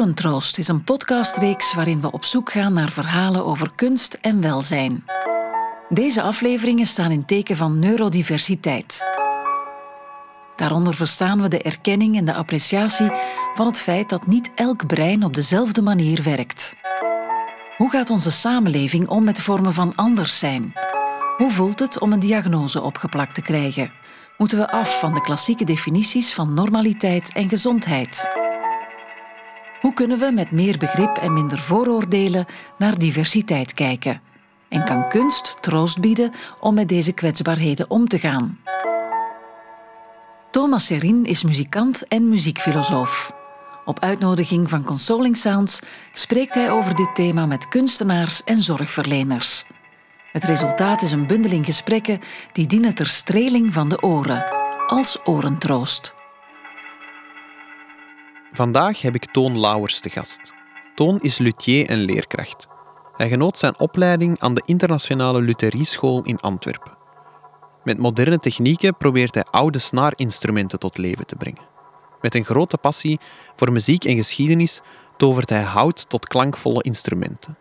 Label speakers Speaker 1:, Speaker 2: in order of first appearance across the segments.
Speaker 1: Orentroost is een podcastreeks waarin we op zoek gaan naar verhalen over kunst en welzijn. Deze afleveringen staan in teken van neurodiversiteit. Daaronder verstaan we de erkenning en de appreciatie van het feit dat niet elk brein op dezelfde manier werkt. Hoe gaat onze samenleving om met vormen van anders zijn? Hoe voelt het om een diagnose opgeplakt te krijgen? Moeten we af van de klassieke definities van normaliteit en gezondheid? Hoe kunnen we met meer begrip en minder vooroordelen naar diversiteit kijken? En kan kunst troost bieden om met deze kwetsbaarheden om te gaan? Thomas Serin is muzikant en muziekfilosoof. Op uitnodiging van Consoling Sounds spreekt hij over dit thema met kunstenaars en zorgverleners. Het resultaat is een bundeling gesprekken die dienen ter streling van de oren, als orentroost.
Speaker 2: Vandaag heb ik Toon Lauwers te gast. Toon is luthier en leerkracht. Hij genoot zijn opleiding aan de Internationale Lutherieschool in Antwerpen. Met moderne technieken probeert hij oude snaarinstrumenten tot leven te brengen. Met een grote passie voor muziek en geschiedenis tovert hij hout tot klankvolle instrumenten.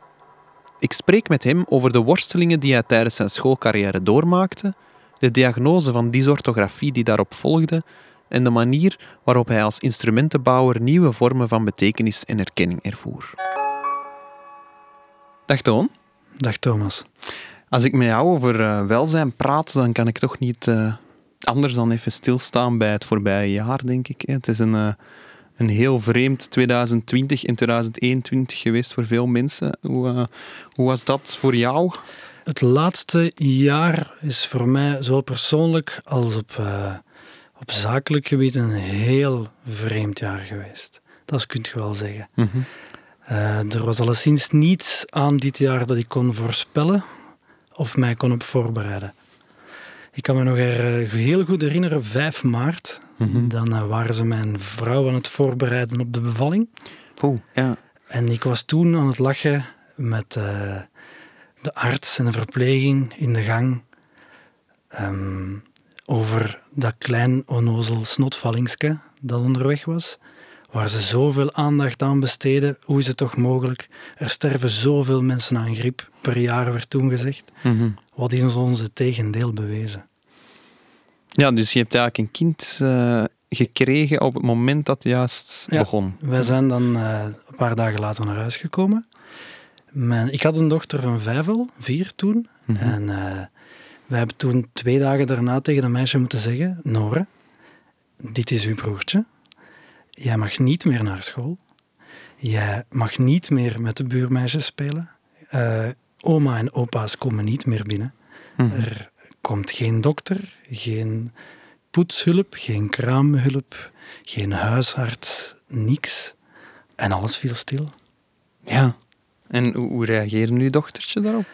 Speaker 2: Ik spreek met hem over de worstelingen die hij tijdens zijn schoolcarrière doormaakte, de diagnose van dysorthografie die daarop volgde en de manier waarop hij als instrumentenbouwer nieuwe vormen van betekenis en erkenning ervoer. Dag Toon.
Speaker 3: Dag Thomas.
Speaker 2: Als ik met jou over uh, welzijn praat, dan kan ik toch niet uh, anders dan even stilstaan bij het voorbije jaar, denk ik. Het is een, uh, een heel vreemd 2020 en 2021 geweest voor veel mensen. Hoe, hoe was dat voor jou?
Speaker 3: Het laatste jaar is voor mij, zowel persoonlijk als op, op zakelijk gebied, een heel vreemd jaar geweest. Dat kunt je wel zeggen. Mm -hmm. er was alleszins niets aan dit jaar dat ik kon voorspellen of mij kon op voorbereiden. Ik kan me nog uh, heel goed herinneren, 5 maart. Mm-hmm. Dan uh, waren ze mijn vrouw aan het voorbereiden op de bevalling.
Speaker 2: Oeh, ja.
Speaker 3: En ik was toen aan het lachen met uh, de arts en de verpleging in de gang um, over dat klein onnozel snotvallingske dat onderweg was waar ze zoveel aandacht aan besteden. Hoe is het toch mogelijk? Er sterven zoveel mensen aan griep per jaar, werd toen gezegd. Mm-hmm. Wat is onze tegendeel bewezen?
Speaker 2: Ja, dus je hebt eigenlijk een kind uh, gekregen op het moment dat het juist
Speaker 3: ja,
Speaker 2: begon.
Speaker 3: Wij zijn dan uh, een paar dagen later naar huis gekomen. Mijn, ik had een dochter van vijf al, vier toen. Mm-hmm. En uh, wij hebben toen twee dagen daarna tegen dat meisje moeten zeggen: Nore, dit is uw broertje jij mag niet meer naar school. Jij mag niet meer met de buurmeisjes spelen. Uh, oma en opa's komen niet meer binnen. Mm -hmm. Er komt geen dokter, geen poetshulp, geen kraamhulp, geen huisarts, niks. En alles viel stil.
Speaker 2: Ja. En hoe, hoe reageerde uw dochtertje daarop?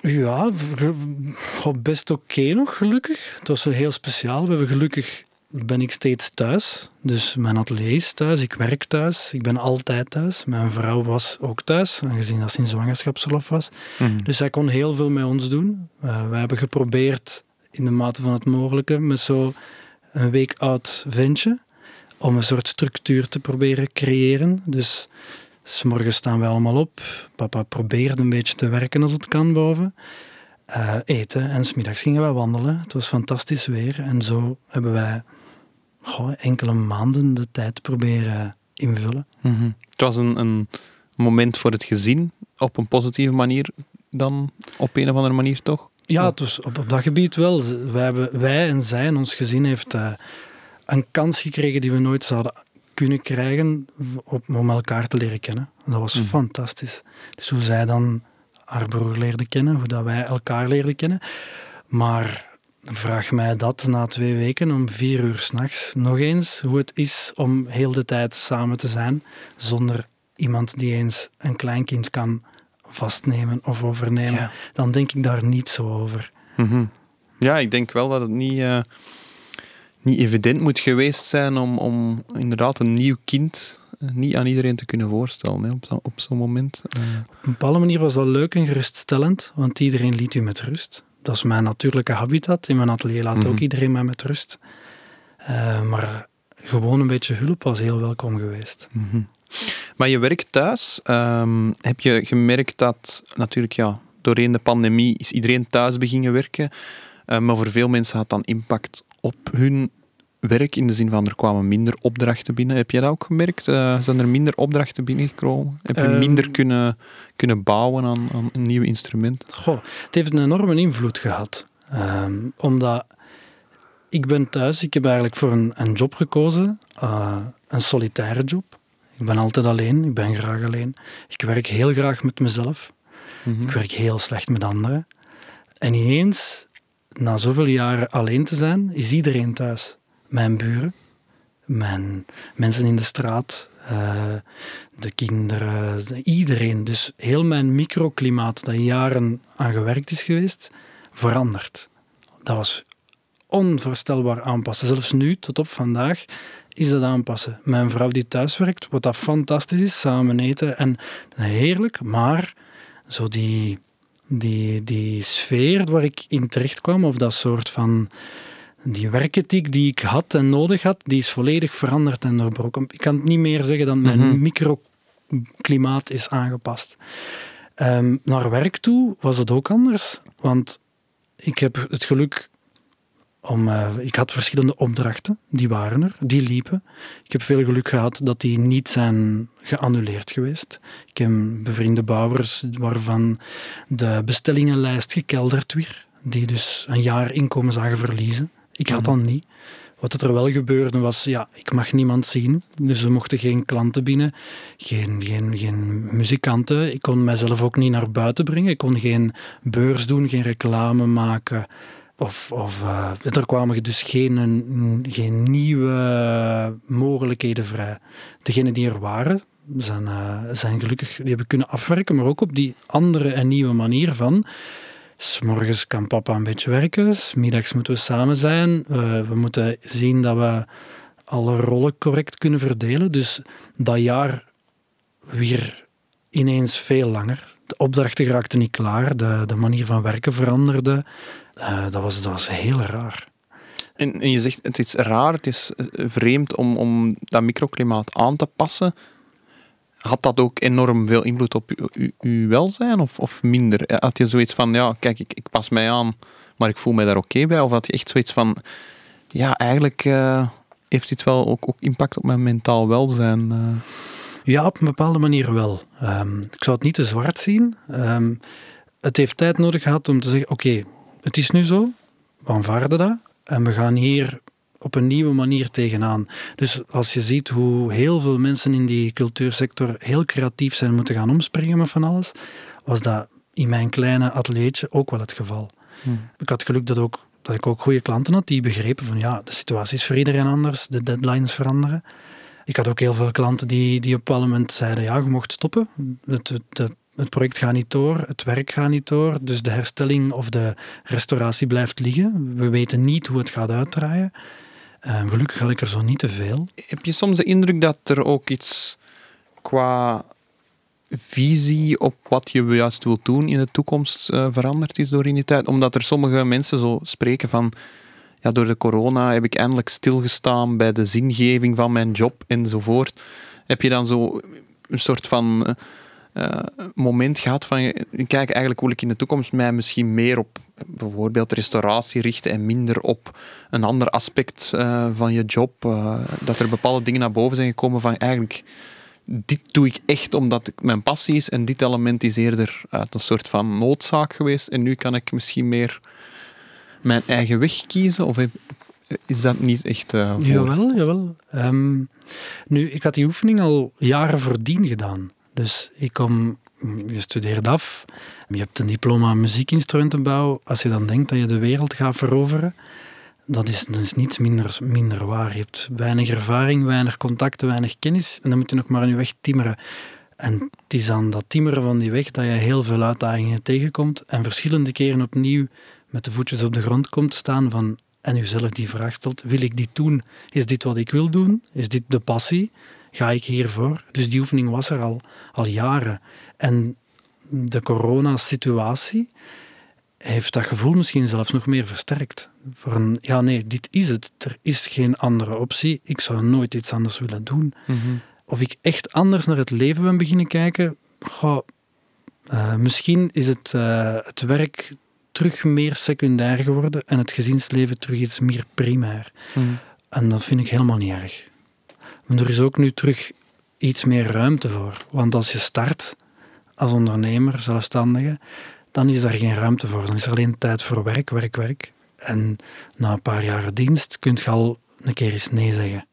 Speaker 3: Ja, best oké okay nog, gelukkig. Het was wel heel speciaal. We hebben gelukkig ben ik steeds thuis. Dus mijn atelier is thuis, ik werk thuis, ik ben altijd thuis. Mijn vrouw was ook thuis, aangezien dat ze in zwangerschapsverlof was. Mm. Dus zij kon heel veel met ons doen. Uh, wij hebben geprobeerd, in de mate van het mogelijke, met zo'n week oud ventje, om een soort structuur te proberen creëren. Dus s morgens staan wij allemaal op. Papa probeert een beetje te werken als het kan boven. Uh, eten en smiddags gingen wij wandelen. Het was fantastisch weer en zo hebben wij goh, enkele maanden de tijd proberen invullen.
Speaker 2: Mm -hmm. Het was een, een, moment voor het gezin op een positieve manier dan op een of andere manier toch?
Speaker 3: Ja, dus op, op dat gebied wel. Wij, hebben, wij en zij en ons gezin heeft uh, een kans gekregen die we nooit zouden kunnen krijgen op, om elkaar te leren kennen. Dat was mm. fantastisch. Dus hoe zij dan haar broer leerde kennen, hoe dat wij elkaar leerden kennen. Maar vraag mij dat na twee weken om vier uur s'nachts nog eens hoe het is om heel de tijd samen te zijn zonder iemand die eens een kleinkind kan vastnemen of overnemen. Dan denk ik daar niet zo over.
Speaker 2: Mm -hmm. Ja, ik denk wel dat het niet, uh, niet evident moet geweest zijn om, om inderdaad een nieuw kind eh, niet aan iedereen te kunnen voorstellen hè, op, op zo'n moment. Uh.
Speaker 3: Op een bepaalde manier was dat leuk en geruststellend, want iedereen liet u met rust dat is mijn natuurlijke habitat. In mijn atelier laat ook mhm. iedereen mij met rust. Uh, maar gewoon een beetje hulp was heel welkom geweest.
Speaker 2: Mhm. Maar je werkt thuis. Ehm, heb je gemerkt dat natuurlijk ja, doorheen de pandemie is iedereen thuis beginnen werken. Uh, maar voor veel mensen had dan impact op hun werk in de zin van er kwamen minder opdrachten binnen. Heb jij dat ook gemerkt? Uh, zijn er minder opdrachten binnengekomen? Heb je um, minder kunnen, kunnen bouwen aan, aan een nieuw instrument?
Speaker 3: Goh, het heeft een enorme invloed gehad. Um, omdat ik ben thuis, ik heb eigenlijk voor een, een job gekozen, uh, een solitaire job. Ik ben altijd alleen, ik ben graag alleen. Ik werk heel graag met mezelf. Mm -hmm. Ik werk heel slecht met anderen. En ineens, na zoveel jaren alleen te zijn, is iedereen thuis. Mijn buren, mijn mensen in de straat, uh, de kinderen, iedereen. Dus heel mijn microklimaat dat jaren aan gewerkt is geweest, verandert. Dat was onvoorstelbaar aanpassen. Zelfs nu, tot op vandaag, is dat aanpassen. Mijn vrouw die thuis werkt, wat dat fantastisch is, samen eten en heerlijk, maar zo die, die, die sfeer waar ik in terecht kwam, of dat soort van die werkethiek die ik had en nodig had, die is volledig veranderd en doorbroken. Ik kan het niet meer zeggen dat mijn mm-hmm. microklimaat is aangepast. Um, naar werk toe was het ook anders, want ik heb het geluk om, uh, ik had verschillende opdrachten, die waren er, die liepen. Ik heb veel geluk gehad dat die niet zijn geannuleerd geweest. Ik heb bevriende bouwers waarvan de bestellingenlijst gekelderd weer, die dus een jaar inkomen zagen verliezen. Ik had dat niet. Wat er wel gebeurde was, ja, ik mag niemand zien. Dus er mochten geen klanten binnen, geen, geen, geen muzikanten. Ik kon mijzelf ook niet naar buiten brengen. Ik kon geen beurs doen, geen reclame maken. Of, of uh, er kwamen dus geen, geen nieuwe mogelijkheden vrij. Degenen die er waren, zijn, uh, zijn gelukkig, die hebben kunnen afwerken, maar ook op die andere en nieuwe manier van. S morgens kan papa een beetje werken, s middags moeten we samen zijn. Uh, we moeten zien dat we alle rollen correct kunnen verdelen. Dus dat jaar weer ineens veel langer. De opdrachten raakten niet klaar, de, de manier van werken veranderde. Uh, dat, was, dat was heel raar.
Speaker 2: En, en, je zegt, het is raar, het is eh, vreemd om, om dat microklimaat aan te passen. Had dat ook enorm veel invloed op uw, welzijn of, of minder? Had je zoiets van, ja, kijk, ik, ik pas mij aan, maar ik voel mij daar oké bij? Of had je echt zoiets van, ja, eigenlijk uh, heeft dit wel ook, ook impact op mijn mentaal welzijn? Uh.
Speaker 3: Ja, op een bepaalde manier wel. Um, ik zou het niet te zwart zien. Um, het heeft tijd nodig gehad om te zeggen: oké, het is nu zo, we aanvaarden dat en we gaan hier op een nieuwe manier tegenaan. Dus als je ziet hoe heel veel mensen in die cultuursector heel creatief zijn moeten gaan omspringen met van alles, was dat in mijn kleine ateliertje ook wel het geval. Hmm. Ik had geluk dat, ook, dat ik ook goede klanten had die begrepen van ja, de situatie is voor iedereen anders, de deadlines veranderen. Ik had ook heel veel klanten die, die op een moment zeiden ja, je mocht stoppen. Het, het, het project gaat niet door, het werk gaat niet door, dus de herstelling of de restauratie blijft liggen. We weten niet hoe het gaat uitdraaien. Uh, gelukkig had ik er zo niet te veel.
Speaker 2: Heb je soms de indruk dat er ook iets qua visie op wat je juist wilt doen in de toekomst uh, veranderd is door in die tijd? Omdat er sommige mensen zo spreken van ja, door de corona heb ik eindelijk stilgestaan bij de zingeving van mijn job enzovoort. Heb je dan zo een soort van uh, moment gehad van, kijk, eigenlijk wil ik in de toekomst mij misschien meer op bijvoorbeeld restauratie richten en minder op een ander aspect uh, van je job. Uh, dat er bepaalde dingen naar boven zijn gekomen van eigenlijk, dit doe ik echt omdat het mijn passie is en dit element is eerder uit een soort van noodzaak geweest en nu kan ik misschien meer mijn eigen weg kiezen? Of is dat niet echt uh?
Speaker 3: Jawel, jawel. Um, nu, ik had die oefening al jaren voordien gedaan. Dus ik kom, je studeert af, je hebt een diploma muziekinstrumentenbouw. Als je dan denkt dat je de wereld gaat veroveren, dat is, dat is niets minder, minder waar. Je hebt weinig ervaring, weinig contacten, weinig kennis en dan moet je nog maar aan je weg timmeren. En het is aan dat timmeren van die weg dat je heel veel uitdagingen tegenkomt en verschillende keren opnieuw met de voetjes op de grond komt staan van, en jezelf die vraag stelt, wil ik dit doen? Is dit wat ik wil doen? Is dit de passie? Ga ik hiervoor? Dus die oefening was er al, al jaren. En de coronasituatie
Speaker 4: heeft dat gevoel misschien zelfs nog meer versterkt. Voor een, ja nee, dit is het. Er is geen andere optie. Ik zou nooit iets anders willen doen.
Speaker 2: Mhm.
Speaker 4: Of ik echt anders naar het leven ben beginnen kijken, goh, eh, misschien is het, eh, het werk terug meer secundair geworden en het gezinsleven terug iets meer primair.
Speaker 2: Mhm.
Speaker 4: En dat vind ik helemaal niet erg. Maar er is ook nu terug iets meer ruimte voor. Want als je start als ondernemer, zelfstandige, dan is daar geen ruimte voor. Dan is er alleen tijd voor werk, werk, werk. En na een paar jaar dienst kun je al een keer eens nee zeggen.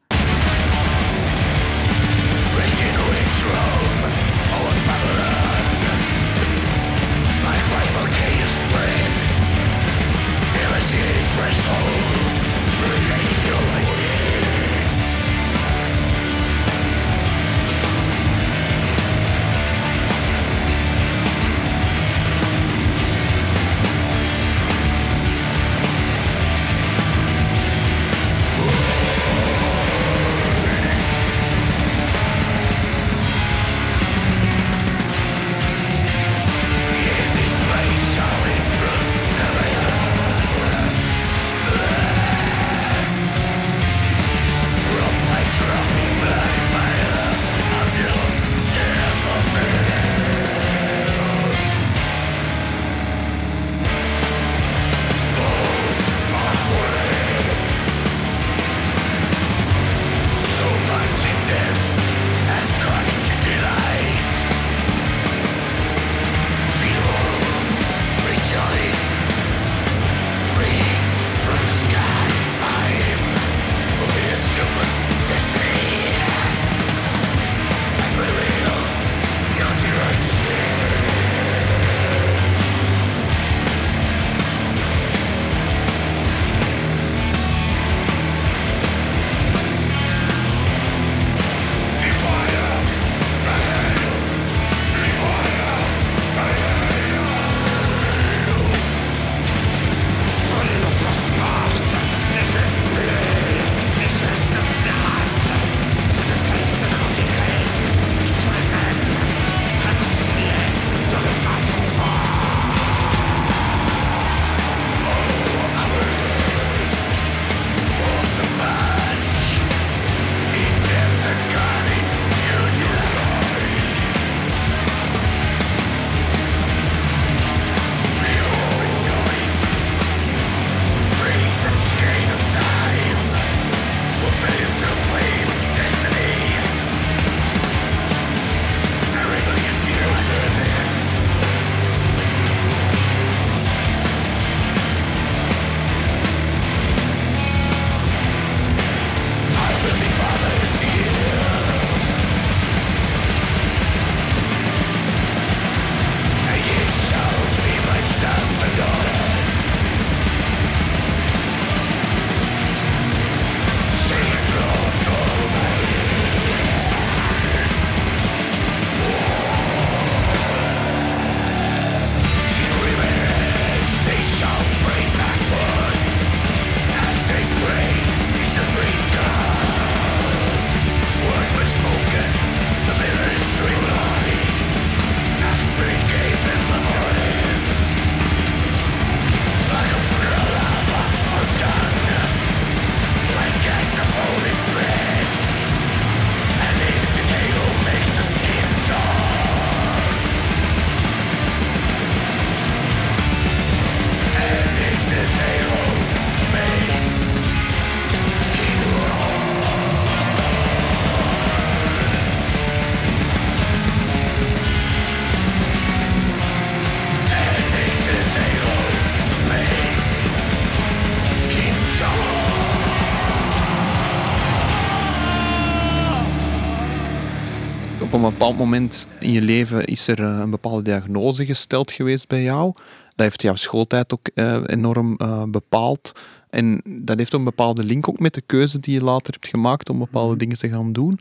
Speaker 2: Bepaald moment in je leven is er eh, een bepaalde diagnose gesteld geweest bij jou. Dat heeft jouw schooltijd ook eh, enorm eh, bepaald. En dat heeft een bepaalde link ook met de keuze die je later hebt gemaakt om bepaalde dingen te gaan doen.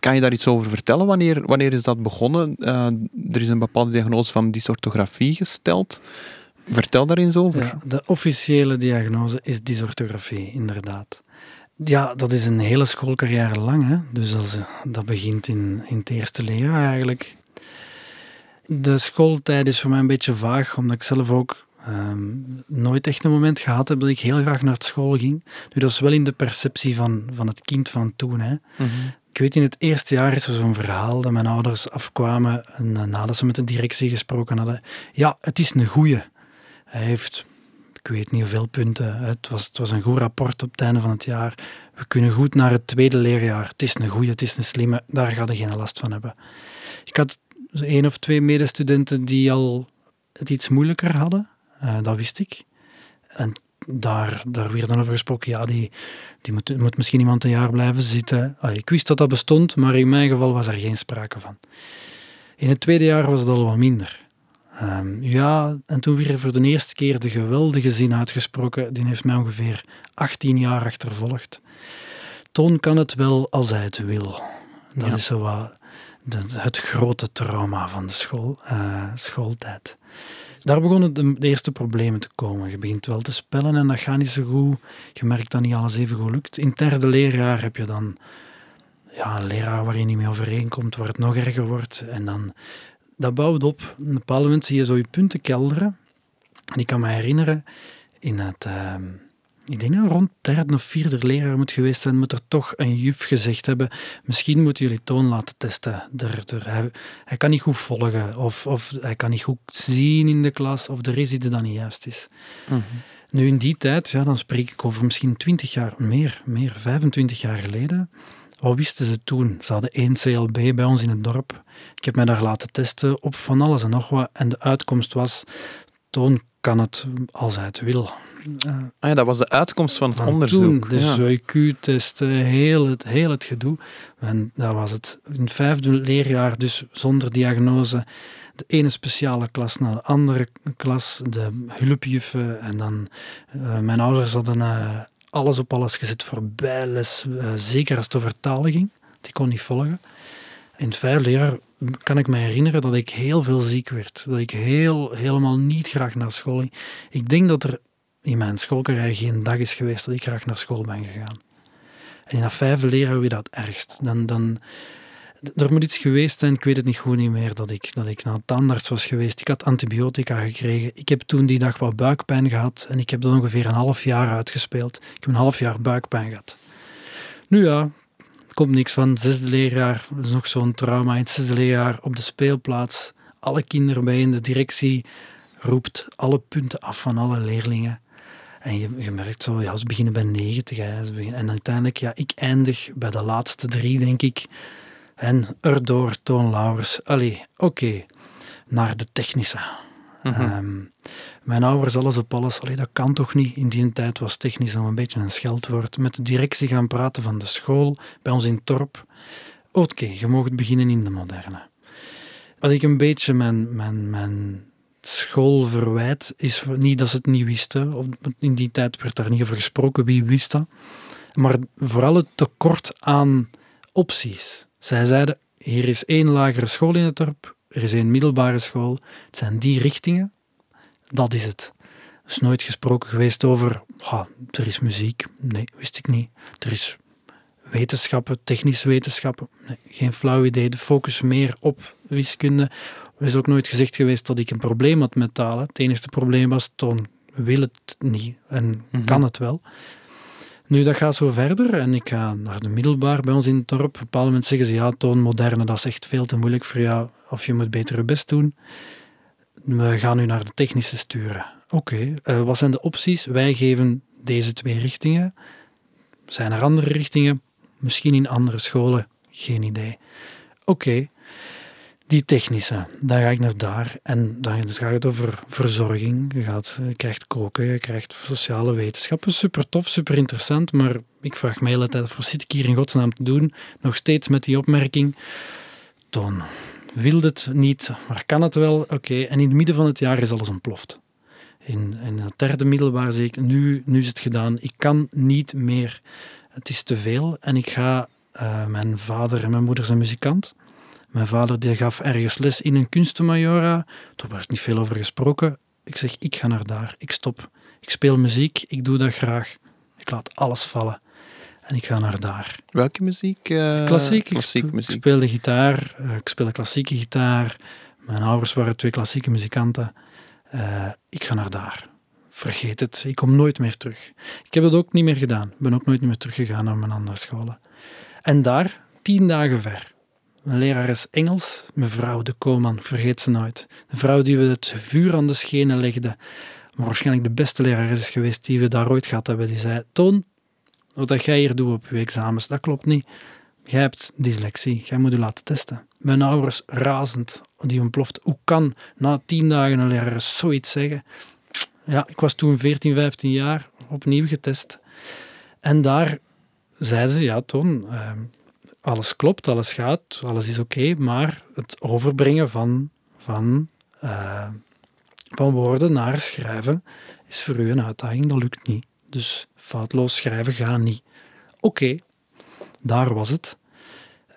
Speaker 2: Kan je daar iets over vertellen? Wanneer, wanneer is dat begonnen? Er is een bepaalde diagnose van dysorthografie gesteld. Vertel daar eens over.
Speaker 4: Ja, de officiële diagnose is dysorthografie, inderdaad. Ja, dat is een hele schoolcarrière lang. Hè? Dus als, dat begint in, in het eerste leerjaar eigenlijk. De schooltijd is voor mij een beetje vaag, omdat ik zelf ook
Speaker 3: Ehm, nooit echt een moment gehad heb dat ik heel graag naar school ging. Nu, dat is wel in de perceptie van, van het kind van toen. Hè.
Speaker 2: Mhm.
Speaker 3: Ik weet, in het eerste jaar is er zo'n verhaal dat mijn ouders afkwamen en eh, nadat ze met de directie gesproken hadden. Ja, het is een goeie. Hij heeft, ik weet niet hoeveel punten, het was, het was een goed rapport op het einde van het jaar. We kunnen goed naar het tweede leerjaar. Het is een goeie, het is een slimme, daar ga je geen last van hebben. Ik had één of twee medestudenten die al het iets moeilijker hadden. Uh, dat wist ik. En daar, daar werd dan over gesproken, ja, die, die moet, moet misschien iemand een jaar blijven zitten. Ah, ik wist dat dat bestond, maar in mijn geval was er geen sprake van. In het tweede jaar was het al wat minder. Um, ja, en toen weer voor de eerste keer de geweldige zin uitgesproken, die heeft mij ongeveer 18 jaar achtervolgd. Toon kan het wel als hij het wil. Dat is zo wat de, het grote trauma van de school, uh, schooltijd. Daar begonnen de, de, eerste problemen te komen. Je begint wel te spellen en dat gaat niet zo goed. Je merkt dat niet alles even goed lukt. In het derde leerjaar heb je dan ja, een leraar waar je niet mee overeenkomt, waar het nog erger wordt. En dan, dat bouwt op. Op een bepaald moment zie je zo je punten kelderen. En ik kan me herinneren, in het... Uh, ik denk dat rond derde of vierde leraar moet geweest zijn, moet er toch een juf gezegd hebben, misschien moeten jullie Toon laten testen. Er, er, hij, hij, kan niet goed volgen, of, of hij kan niet goed zien in de klas, of er is iets dat niet juist is. Mm Nu in die tijd, ja, dan spreek ik over misschien 20 jaar, meer, meer, 25 jaar geleden. Wat wisten ze toen? Ze hadden één CLB bij ons in het dorp. Ik heb mij daar laten testen op van alles en nog wat. En de uitkomst was, Toon kan het als hij het wil.
Speaker 2: Ah ja, dat was de uitkomst van het onderzoek.
Speaker 3: Toen, de IQ-test, heel het, heel het gedoe. En dat was het in het vijfde leerjaar, dus zonder diagnose. De ene speciale klas naar de andere klas, de hulpjuffen. En dan, uh, mijn ouders hadden uh, alles op alles gezet voor bijles, uh, zeker als het over talen ging. Die kon niet volgen. In het vijfde leerjaar kan ik me herinneren dat ik heel veel ziek werd. Dat ik heel, helemaal niet graag naar school ging. Ik denk dat er in mijn schoolcarrière geen dag is geweest dat ik graag naar school ben gegaan. En in dat vijfde leerjaar je dat ergst. Dan, dan, er moet iets geweest zijn, ik weet het niet goed niet meer, dat ik, dat ik naar een tandarts was geweest. Ik had antibiotica gekregen. Ik heb toen die dag wat buikpijn gehad en ik heb dat ongeveer een half jaar uitgespeeld. Ik heb een half jaar buikpijn gehad. Nu ja, komt niks van. Zesde leerjaar, dat is nog zo'n trauma. In het zesde leerjaar op de speelplaats, alle kinderen bij in de directie roept alle punten af van alle leerlingen. En je, je merkt zo, ja, ze beginnen bij 90. Hè, en uiteindelijk, ja, ik eindig bij de laatste drie, denk ik. En erdoor, Toon Lauwers. Allee, oké, naar de technische. Mhm. Ehm, mijn ouders, alles op alles. Allee, dat kan toch niet? In die tijd was technisch nog een beetje een scheldwoord. Met de directie gaan praten van de school, bij ons in Torp. Oké, je mag beginnen in de moderne. Wat ik een beetje mijn, mijn, mijn school verwijt, is niet dat ze het niet wisten. Of in die tijd werd daar niet over gesproken, wie wist dat. Maar vooral het tekort aan opties. Zij zeiden, hier is één lagere school in het dorp, er is één middelbare school. Het zijn die richtingen. Dat is het. Er is nooit gesproken geweest over, er is muziek. Nee, wist ik niet. Er is wetenschappen, technische wetenschappen. Nee, geen flauw idee. De focus meer op wiskunde, er is ook nooit gezegd geweest dat ik een probleem had met talen. Het enige probleem was, Toon wil het niet en mhm. kan het wel. Nu, dat gaat zo verder en ik ga naar de middelbaar bij ons in het dorp. Op een bepaald moment zeggen ze, ja, Toon, moderne, dat is echt veel te moeilijk voor jou. Of je moet beter je best doen. We gaan nu naar de technische sturen. Oké, eh, wat zijn de opties? Wij geven deze twee richtingen. Zijn er andere richtingen? Misschien in andere scholen? Geen idee. Oké, die technische, daar ga ik naar daar. En dan dus gaat het over verzorging. Je, gaat, je krijgt koken, je krijgt sociale wetenschappen. Super tof, super interessant. Maar ik vraag me de hele tijd, wat zit ik hier in godsnaam te doen? Nog steeds met die opmerking. Toon, wil het niet, maar kan het wel? Oké, en in het midden van het jaar is alles ontploft. In, in het derde middelbaar zie ik, nu, nu is het gedaan. Ik kan niet meer. Het is te veel. En ik ga, uh, mijn vader en mijn moeder zijn muzikant. Mijn vader die gaf ergens les in een kunstenmajora. Daar werd niet veel over gesproken. Ik zeg, ik ga naar daar. Ik stop. Ik speel muziek. Ik doe dat graag. Ik laat alles vallen. En ik ga naar daar.
Speaker 2: Welke muziek? Uh,
Speaker 3: klassiek. klassiek ik, muziek. ik speelde gitaar. Uh, ik speelde klassieke gitaar. Mijn ouders waren twee klassieke muzikanten. Uh, ik ga naar daar. Vergeet het, ik kom nooit meer terug. Ik heb het ook niet meer gedaan. Ik ben ook nooit meer teruggegaan naar mijn andere scholen. En daar, tien dagen ver, een lerares Engels, mevrouw de Koman, vergeet ze nooit. De vrouw die we het vuur aan de schenen legde, maar waarschijnlijk de beste lerares is geweest die we daar ooit gehad hebben. Die zei, Toon, wat jij hier doet op je examens, dat klopt niet. Jij hebt dyslexie, jij moet je laten testen. Mijn ouders razend, die ontploft. Hoe kan na tien dagen een lerares zoiets zeggen? Ja, ik was toen 14, 15 jaar, opnieuw getest. En daar zeiden ze, ja Toon, uh, alles klopt, alles gaat, alles is oké, maar het overbrengen van, van, uh, van woorden naar schrijven is voor u een uitdaging, dat lukt niet. Dus foutloos schrijven gaat niet. Oké, daar was het.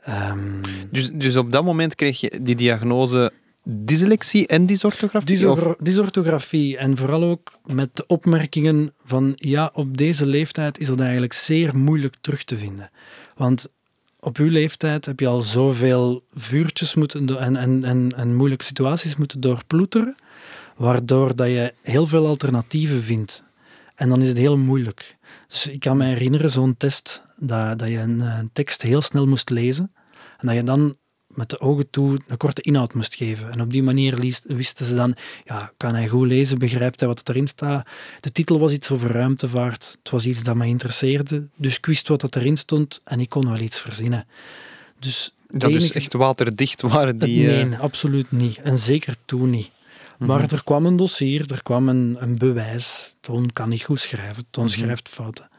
Speaker 3: Um,
Speaker 2: dus, dus op dat moment kreeg je die diagnose dyslexie en dysorthografie?
Speaker 3: Dysor dysorthografie en vooral ook met de opmerkingen van ja, op deze leeftijd is dat eigenlijk zeer moeilijk terug te vinden. Want op uw leeftijd heb je al zoveel vuurtjes moeten en, en, en, en moeilijke situaties moeten doorploeteren, waardoor dat je heel veel alternatieven vindt. En dan is het heel moeilijk. Dus ik kan me herinneren, zo'n test, dat, dat je een, een tekst heel snel moest lezen en dat je dan met de ogen toe een korte inhoud moest geven. En op die manier wisten ze dan, ja, kan hij goed lezen, begrijpt hij wat erin staat. De titel was iets over ruimtevaart. Het was iets dat mij interesseerde. Dus ik wist wat erin stond en ik kon wel iets verzinnen. Dus
Speaker 2: dat is echt waterdicht waren die...
Speaker 3: Nee, uh... absoluut niet. En zeker toen niet. Maar mhm. er kwam een dossier, er kwam een, een bewijs. Toon kan niet goed schrijven, Toon mm schrijft fouten.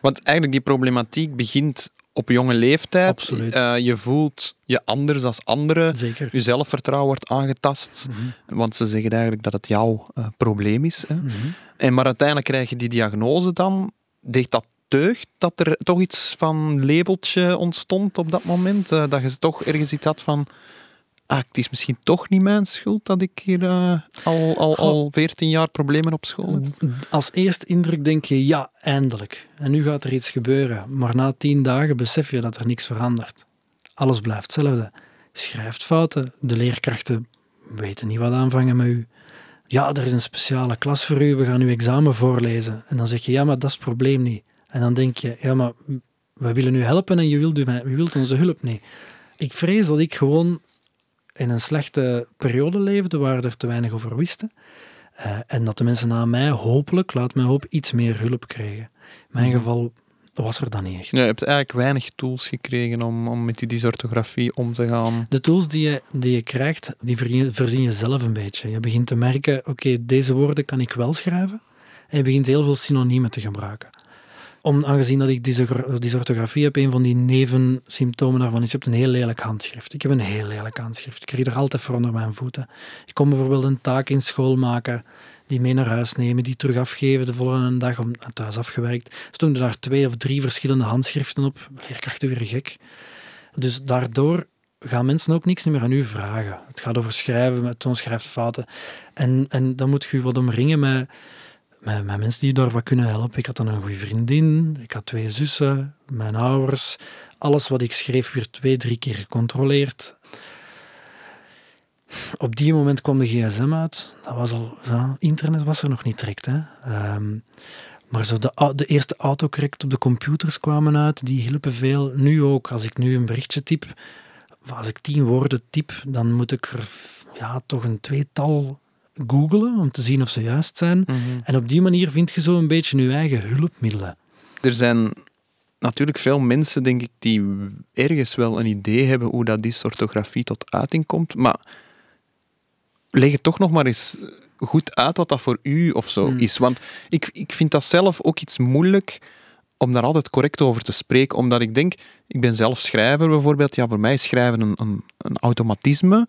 Speaker 2: Want eigenlijk die problematiek begint op jonge leeftijd.
Speaker 3: Uh,
Speaker 2: je voelt je anders als anderen.
Speaker 3: Zeker.
Speaker 2: Je zelfvertrouwen wordt aangetast. Mhm. Want ze zeggen eigenlijk dat het jouw uh, probleem is. Hè. Mm en maar uiteindelijk krijg je die diagnose dan. Deed dat deugd dat er toch iets van labeltje ontstond op dat moment? Uh, dat je toch ergens iets had van ah, het is misschien toch niet mijn schuld dat ik hier uh, al, al, al 14 jaar problemen op school heb?
Speaker 3: Als eerste indruk denk je, ja, eindelijk. En nu gaat er iets gebeuren. Maar na 10 dagen besef je dat er niks verandert. Alles blijft hetzelfde. Je schrijft fouten, de leerkrachten weten niet wat aanvangen met u. Ja, er is een speciale klas voor u, we gaan uw examen voorlezen. En dan zeg je, ja, maar dat is het probleem niet. En dan denk je, ja, maar we willen u helpen en je wilt, u, u wilt onze hulp niet. Ik vrees dat ik gewoon in een slechte periode leefde waar er te weinig over wisten. Uh, en dat de mensen na mij hopelijk, laat mij hoop, iets meer hulp kregen. In mijn mhm. geval was er dan niet echt.
Speaker 2: Ja, je hebt eigenlijk weinig tools gekregen om, om met die dysorthografie om te gaan.
Speaker 3: De tools die je, die je krijgt, die voorzien je zelf een beetje. Je begint te merken, oké, deze woorden kan ik wel schrijven. En je begint heel veel synoniemen te gebruiken om, aangezien dat ik dysorthografie heb, een van die nevensymptomen daarvan is, je hebt een heel lelijk handschrift. Ik heb een heel lelijk handschrift. Ik krijg er altijd voor onder mijn voeten. Ik kom bijvoorbeeld een taak in school maken, die mee naar huis nemen, die terug afgeven de volgende dag om thuis afgewerkt. Stonden daar twee of drie verschillende handschriften op. Leerkrachten weer gek. Dus daardoor gaan mensen ook niks meer aan u vragen. Het gaat over schrijven, met toonschrijffouten. En, en dan moet je wat omringen met met, mensen die daar wat kunnen helpen. Ik had dan een goede vriendin, ik had twee zussen, mijn ouders. Alles wat ik schreef werd twee, drie keer gecontroleerd. Op die moment kwam de gsm uit. Dat was al, internet was er nog niet direct. Hè. Um, maar zo de, de eerste autocorrect op de computers kwamen uit, die hielpen veel. Nu ook, als ik nu een berichtje typ, als ik tien woorden typ, dan moet ik er ja, toch een tweetal googelen om te zien of ze juist zijn. Mhm. En op die manier vind je zo een beetje je eigen hulpmiddelen.
Speaker 2: Er zijn natuurlijk veel mensen, denk ik, die ergens wel een idee hebben hoe dat dysorthografie tot uiting komt, maar leg het toch nog maar eens goed uit wat dat voor u of zo hmm. is. Want ik, ik vind dat zelf ook iets moeilijk om daar altijd correct over te spreken, omdat ik denk, ik ben zelf schrijver bijvoorbeeld, ja, voor mij is schrijven een, een, een automatisme,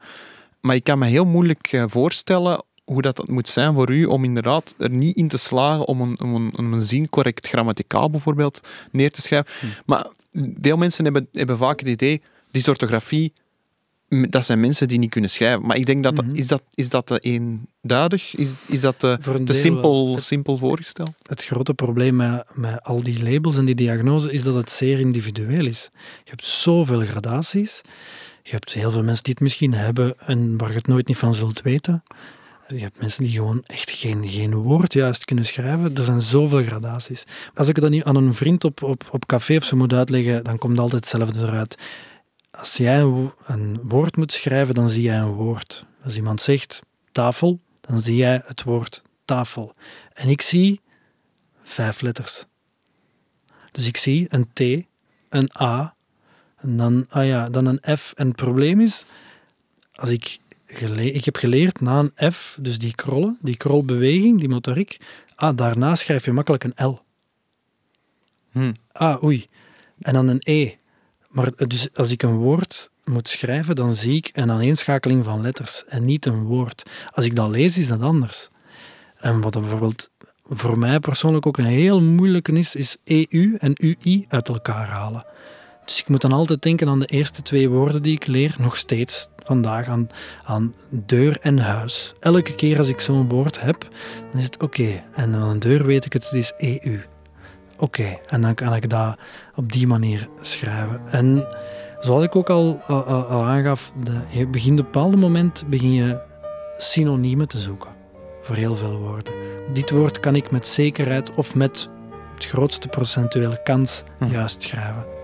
Speaker 2: maar ik kan me heel moeilijk eh, voorstellen hoe dat, moet zijn voor u om inderdaad er niet in te slagen om een, om een, een zin correct grammaticaal bijvoorbeeld neer te schrijven. Hm. Maar veel mensen hebben, hebben vaak het idee, die orthografie, dat zijn mensen die niet kunnen schrijven. Maar ik denk dat, mm is dat, is dat eenduidig? Is, is dat te, te simpel, simpel voorgesteld?
Speaker 3: Het grote probleem met, met al die labels en die diagnoses is dat het zeer individueel is. Je hebt zoveel gradaties. Je hebt heel veel mensen die het misschien hebben en waar je het nooit niet van zult weten. Je hebt mensen die gewoon echt geen, geen woord juist kunnen schrijven. Er zijn zoveel gradaties. Als ik dat nu aan een vriend op, op, op café of zo moet uitleggen, dan komt altijd hetzelfde eruit. Als jij een, een woord moet schrijven, dan zie jij een woord. Als iemand zegt tafel, dan zie jij het woord tafel. En ik zie vijf letters. Dus ik zie een T, een A, en dan, ah ja, dan een F. En het probleem is, als ik, ik heb geleerd na een F, dus die krollen, die krolbeweging, die motoriek, ah, daarna schrijf je makkelijk een L.
Speaker 5: Hm.
Speaker 3: Ah, oei. En dan een E. Maar dus als ik een woord moet schrijven, dan zie ik een aaneenschakeling van letters en niet een woord. Als ik dat lees, is dat anders. En wat bijvoorbeeld voor mij persoonlijk ook een heel moeilijke is, is EU en UI uit elkaar halen. Dus ik moet dan altijd denken aan de eerste twee woorden die ik leer, nog steeds vandaag, aan, aan deur en huis. Elke keer als ik zo'n woord heb, dan is het oké. En aan een deur weet ik het, het is EU. Oké, en dan kan ik dat op die manier schrijven. En zoals ik ook al, al, al aangaf, de, je begint op een bepaald moment begin je synoniemen te zoeken voor heel veel woorden. Dit woord kan ik met zekerheid of met het grootste procentuele kans
Speaker 5: Hm.
Speaker 3: juist schrijven.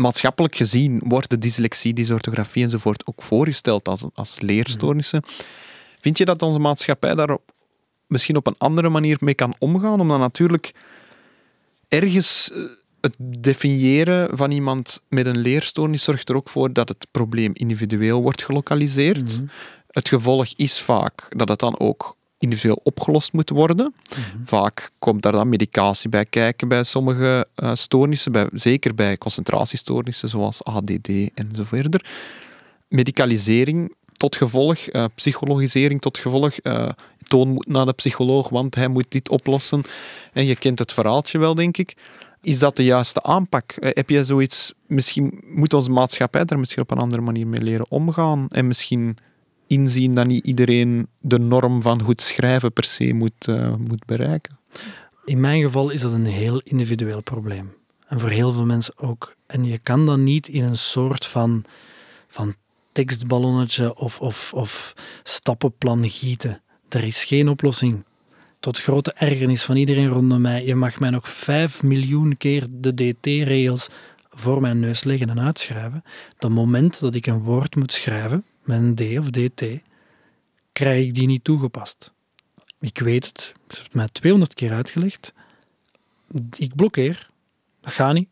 Speaker 2: Maatschappelijk gezien worden dyslexie, dysorthografie enzovoort ook voorgesteld als, als leerstoornissen. Vind je dat onze maatschappij daar misschien op een andere manier mee kan omgaan? Omdat natuurlijk ergens eh, het definiëren van iemand met een leerstoornis zorgt er ook voor dat het probleem individueel wordt gelokaliseerd.
Speaker 3: Mhm.
Speaker 2: Het gevolg is vaak dat het dan ook individueel opgelost moet worden.
Speaker 3: Mhm.
Speaker 2: Vaak komt daar dan medicatie bij kijken bij sommige eh, stoornissen, bij, zeker bij concentratiestoornissen zoals ADD enzovoort. Medicalisering tot gevolg, eh, psychologisering tot gevolg. eh, Toon moet naar de psycholoog, want hij moet dit oplossen. En je kent het verhaaltje wel, denk ik. Is dat de juiste aanpak? Heb je zoiets... Misschien moet onze maatschappij daar misschien op een andere manier mee leren omgaan. En misschien inzien dat niet iedereen de norm van goed schrijven per se moet, eh, moet bereiken.
Speaker 3: In mijn geval is dat een heel individueel probleem. En voor heel veel mensen ook. En je kan dat niet in een soort van, van tekstballonnetje of, of, of stappenplan gieten. Er is geen oplossing. Tot grote ergernis van iedereen rondom mij. Je mag mij nog vijf miljoen keer de DT-regels voor mijn neus leggen en uitschrijven. Dat moment dat ik een woord moet schrijven, met een D of DT, krijg ik die niet toegepast. Ik weet het, het mij 200 keer uitgelegd. Ik blokkeer. Dat gaat niet.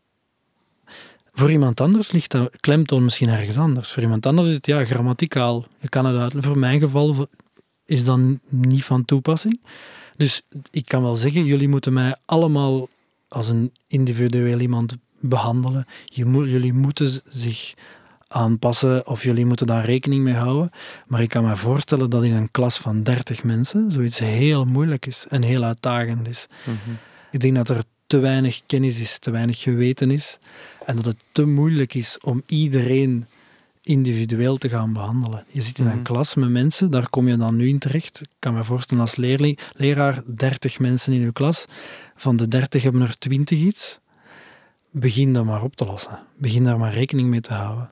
Speaker 3: Voor iemand anders ligt dat klemtoon misschien ergens anders. Voor iemand anders is het ja, grammaticaal. Je kan het uitleggen. Voor mijn geval is dat niet van toepassing. Dus ik kan wel zeggen, jullie moeten mij allemaal als een individueel iemand behandelen. Jullie moeten zich aanpassen of jullie moeten daar rekening mee houden. Maar ik kan me voorstellen dat in een klas van 30 mensen zoiets heel moeilijk is en heel uitdagend is. Ik denk dat er te weinig kennis is, te weinig geweten is. En dat het te moeilijk is om iedereen individueel te gaan behandelen. Je zit in een
Speaker 2: Mhm.
Speaker 3: klas met mensen, daar kom je dan nu in terecht. Ik kan me voorstellen als leerling, leraar, 30 mensen in uw klas. Van de 30 hebben er 20 iets. Begin dat maar op te lossen. Begin daar maar rekening mee te houden.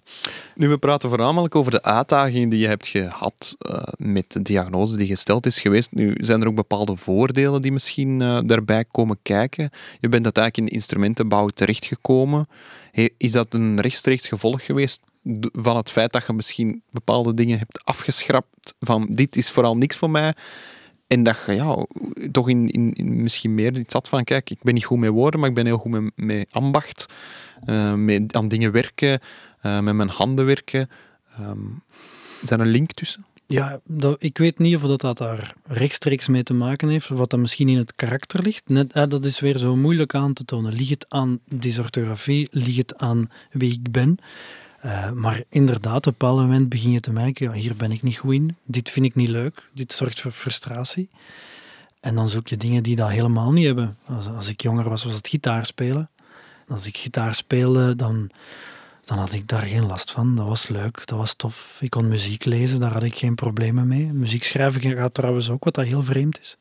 Speaker 2: Nu, we praten voornamelijk over de uitdagingen die je hebt gehad eh, met de diagnose die gesteld is geweest. Nu zijn er ook bepaalde voordelen die misschien eh, daarbij komen kijken. Je bent uiteindelijk in de instrumentenbouw terechtgekomen. He- is dat een rechtstreeks gevolg geweest van het feit dat je misschien bepaalde dingen hebt afgeschrapt van dit is vooral niks voor mij en dat je ja, toch in, in, in misschien meer iets had van kijk, ik ben niet goed met woorden, maar ik ben heel goed met, ambacht, eh, met aan dingen werken, eh, met mijn handen werken. Ehm, is daar een link tussen?
Speaker 3: Ja, dat, ik weet niet of dat, dat daar rechtstreeks mee te maken heeft, wat dat misschien in het karakter ligt. Net, eh, dat is weer zo moeilijk aan te tonen. Ligt het aan dysorthografie? Ligt het aan wie ik ben? Eh, maar inderdaad, op een bepaald moment begin je te merken, ja, hier ben ik niet goed in, dit vind ik niet leuk, dit zorgt voor frustratie. En dan zoek je dingen die dat helemaal niet hebben. Als, als ik jonger was, was het gitaar spelen. Als ik gitaar speelde, dan, dan had ik daar geen last van. Dat was leuk, dat was tof. Ik kon muziek lezen, daar had ik geen problemen mee. Muziek schrijven gaat trouwens ook, wat dat heel vreemd is.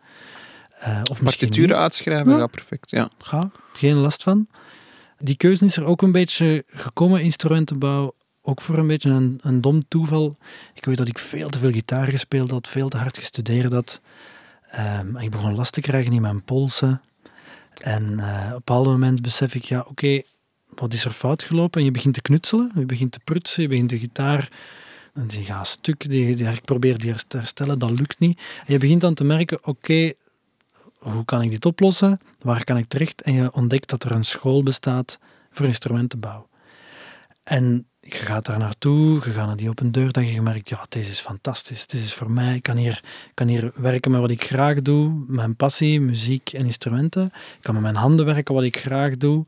Speaker 3: Eh, of
Speaker 2: Partituren uitschrijven,
Speaker 3: Ja.
Speaker 2: ja, perfect. Ja.
Speaker 3: Ga, geen last van. Die keuze is er ook een beetje gekomen, instrumentenbouw. Ook voor een beetje een, een dom toeval. Ik weet dat ik veel te veel gitaar gespeeld had, veel te hard gestudeerd had. Ehm, ik begon last te krijgen in mijn polsen. En eh, op een bepaald moment besef ik, ja, oké, wat is er fout gelopen? En je begint te knutselen, je begint te prutsen, je begint de gitaar... En die gaat stuk, die, die, ik probeer die te herstellen, dat lukt niet. En je begint dan te merken, oké, hoe kan ik dit oplossen? Waar kan ik terecht? En je ontdekt dat er een school bestaat voor instrumentenbouw. En je gaat daar naartoe, je gaat naar die open deur, dat je merkt, ja, deze is fantastisch, dit is voor mij, ik kan hier, kan hier werken met wat ik graag doe, mijn passie, muziek en instrumenten. Ik kan met mijn handen werken wat ik graag doe.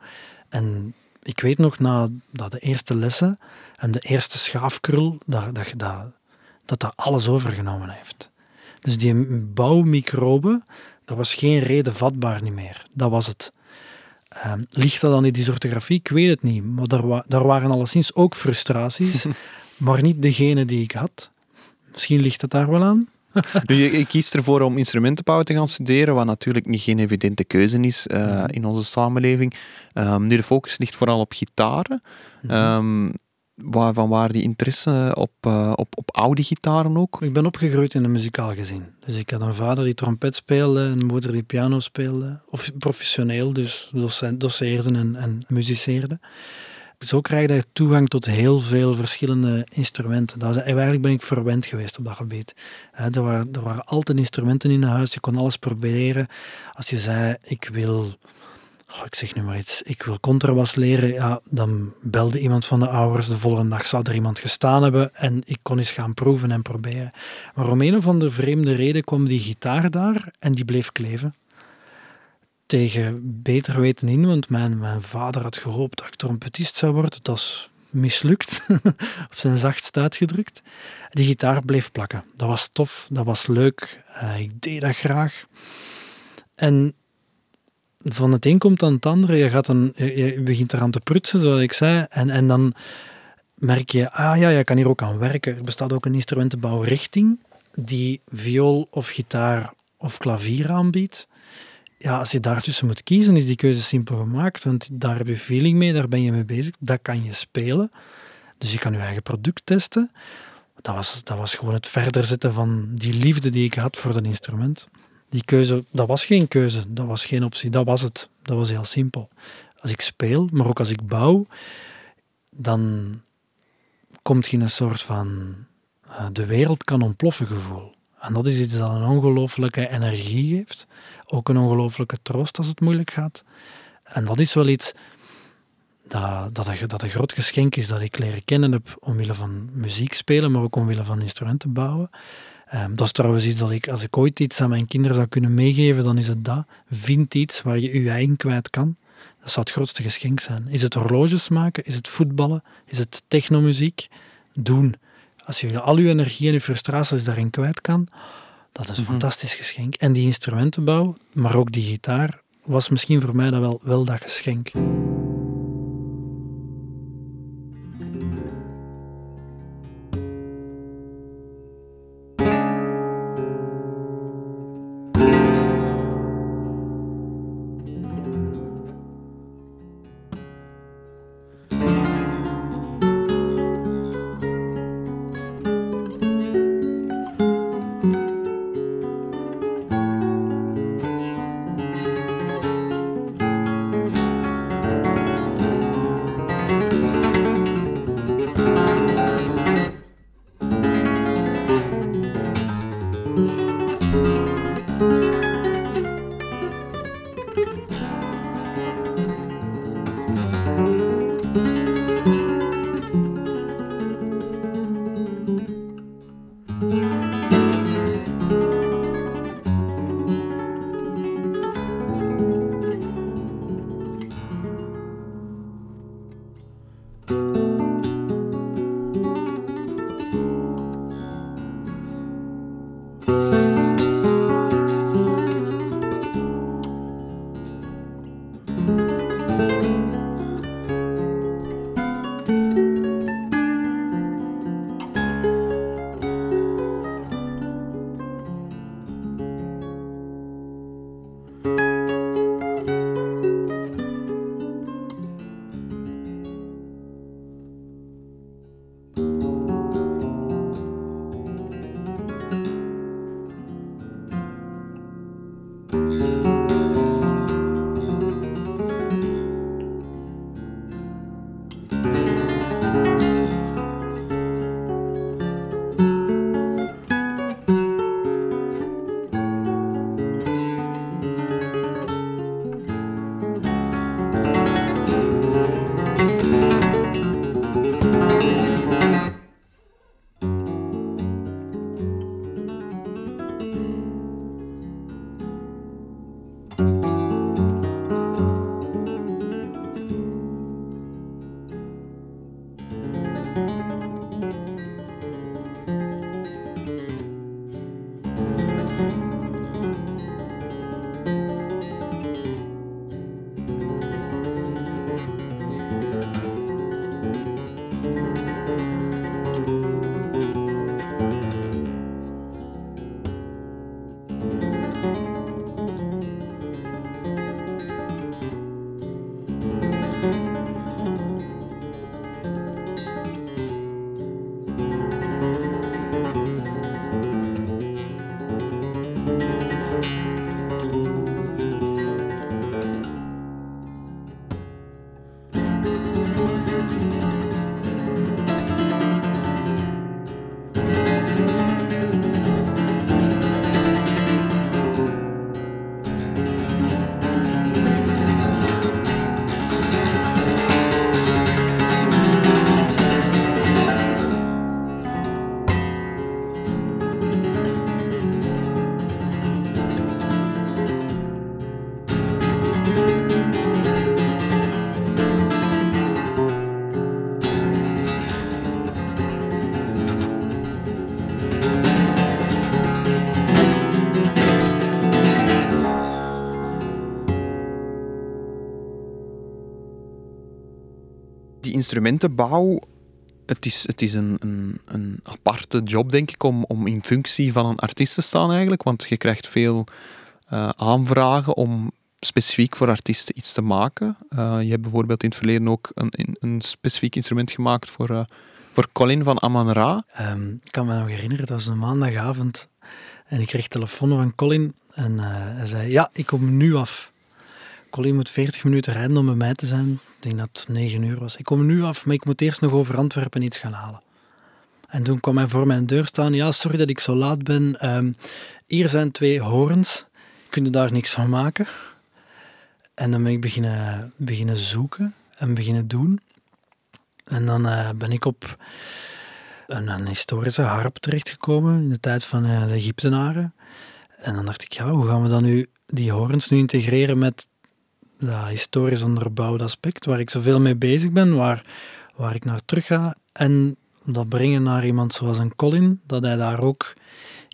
Speaker 3: En ik weet nog, na dat de eerste lessen en de eerste schaafkrul, dat dat, dat, dat, dat alles overgenomen heeft. Dus die bouwmicroben, dat was geen reden vatbaar niet meer. Dat was het. Ehm, ligt dat aan die dysorthografie? Ik weet het niet. Maar daar, wa daar waren alleszins ook frustraties, maar niet degene die ik had. Misschien ligt het daar wel aan.
Speaker 2: Nu, je, kiest ervoor om instrumentenbouw te gaan studeren, wat natuurlijk niet geen evidente keuze is eh, in onze samenleving. Ehm, nu, de focus ligt vooral op gitaren. Ehm, waar, van waar die interesse op, eh, op, op oude gitaren ook?
Speaker 3: Ik ben opgegroeid in een muzikaal gezin. Dus ik had een vader die trompet speelde, een moeder die piano speelde. Of professioneel, dus docent, doceerde en, en muziceerde. Zo krijg je toegang tot heel veel verschillende instrumenten. Dat eigenlijk ben ik verwend geweest op dat gebied. er, waren, er waren altijd instrumenten in huis, je kon alles proberen. Als je zei, ik wil ik zeg nu maar iets, ik wil contrabas leren, ja, dan belde iemand van de ouders, de volgende dag zou er iemand gestaan hebben en ik kon eens gaan proeven en proberen. Maar om een of andere vreemde reden kwam die gitaar daar en die bleef kleven. Tegen beter weten in, want mijn, mijn vader had gehoopt dat ik trompetist zou worden. Dat is mislukt, op zijn zachtst uitgedrukt. Die gitaar bleef plakken. Dat was tof, dat was leuk, uh, ik deed dat graag. En van het een komt dan het andere. Je, gaat dan, je begint eraan te prutsen, zoals ik zei. En, en dan merk je, ah ja, je kan hier ook aan werken. Er bestaat ook een instrumentenbouwrichting die viool of gitaar of klavier aanbiedt. Ja, als je daartussen moet kiezen, is die keuze simpel gemaakt. Want daar heb je feeling mee, daar ben je mee bezig. Dat kan je spelen. Dus je kan je eigen product testen. Dat was, dat was gewoon het verder zetten van die liefde die ik had voor dat instrument. Die keuze, dat was geen keuze, dat was geen optie, dat was het. Dat was heel simpel. Als ik speel, maar ook als ik bouw, dan komt je in een soort van uh, de wereld kan ontploffen gevoel. En dat is iets dat een ongelooflijke energie geeft, ook een ongelooflijke troost als het moeilijk gaat. En dat is wel iets dat, dat, een, dat een groot geschenk is dat ik leren kennen heb omwille van muziek spelen, maar ook omwille van instrumenten bouwen. Um, dat is trouwens iets dat ik, als ik ooit iets aan mijn kinderen zou kunnen meegeven, dan is het dat. Vind iets waar je je eigen kwijt kan. Dat zou het grootste geschenk zijn. Is het horloges maken? Is het voetballen? Is het technomuziek? Doen. Als je al je energie en je frustraties daarin kwijt kan, dat is een mhm. fantastisch geschenk. En die instrumentenbouw, maar ook die gitaar, was misschien voor mij dat wel, wel dat geschenk.
Speaker 2: Instrumentenbouw, het is, het is een, een, een aparte job, denk ik, om, om in functie van een artiest te staan eigenlijk. Want je krijgt veel uh, aanvragen om specifiek voor artiesten iets te maken. Uh, je hebt bijvoorbeeld in het verleden ook een, een specifiek instrument gemaakt voor, uh, voor Colin van Aman Ra.
Speaker 3: Um, ik kan me nog herinneren, het was een maandagavond en ik kreeg telefoon van Colin en hij zei, ja, ik kom nu af. Colin moet 40 minuten rijden om bij mij te zijn. Ik denk dat het 9 uur was. Ik kom nu af, maar ik moet eerst nog over Antwerpen iets gaan halen. En toen kwam hij voor mijn deur staan. Ja, sorry dat ik zo laat ben. Um, hier zijn twee horens. Kun je daar niks van maken? En dan ben ik beginnen, beginnen zoeken en beginnen doen. En dan uh, ben ik op een, een, historische harp terechtgekomen in de tijd van uh, de Egyptenaren. En dan dacht ik, ja, hoe gaan we dan nu die horens nu integreren met dat historisch onderbouwde aspect, waar ik zoveel mee bezig ben, waar, waar ik naar terug ga. En dat brengen naar iemand zoals een Colin, dat hij daar ook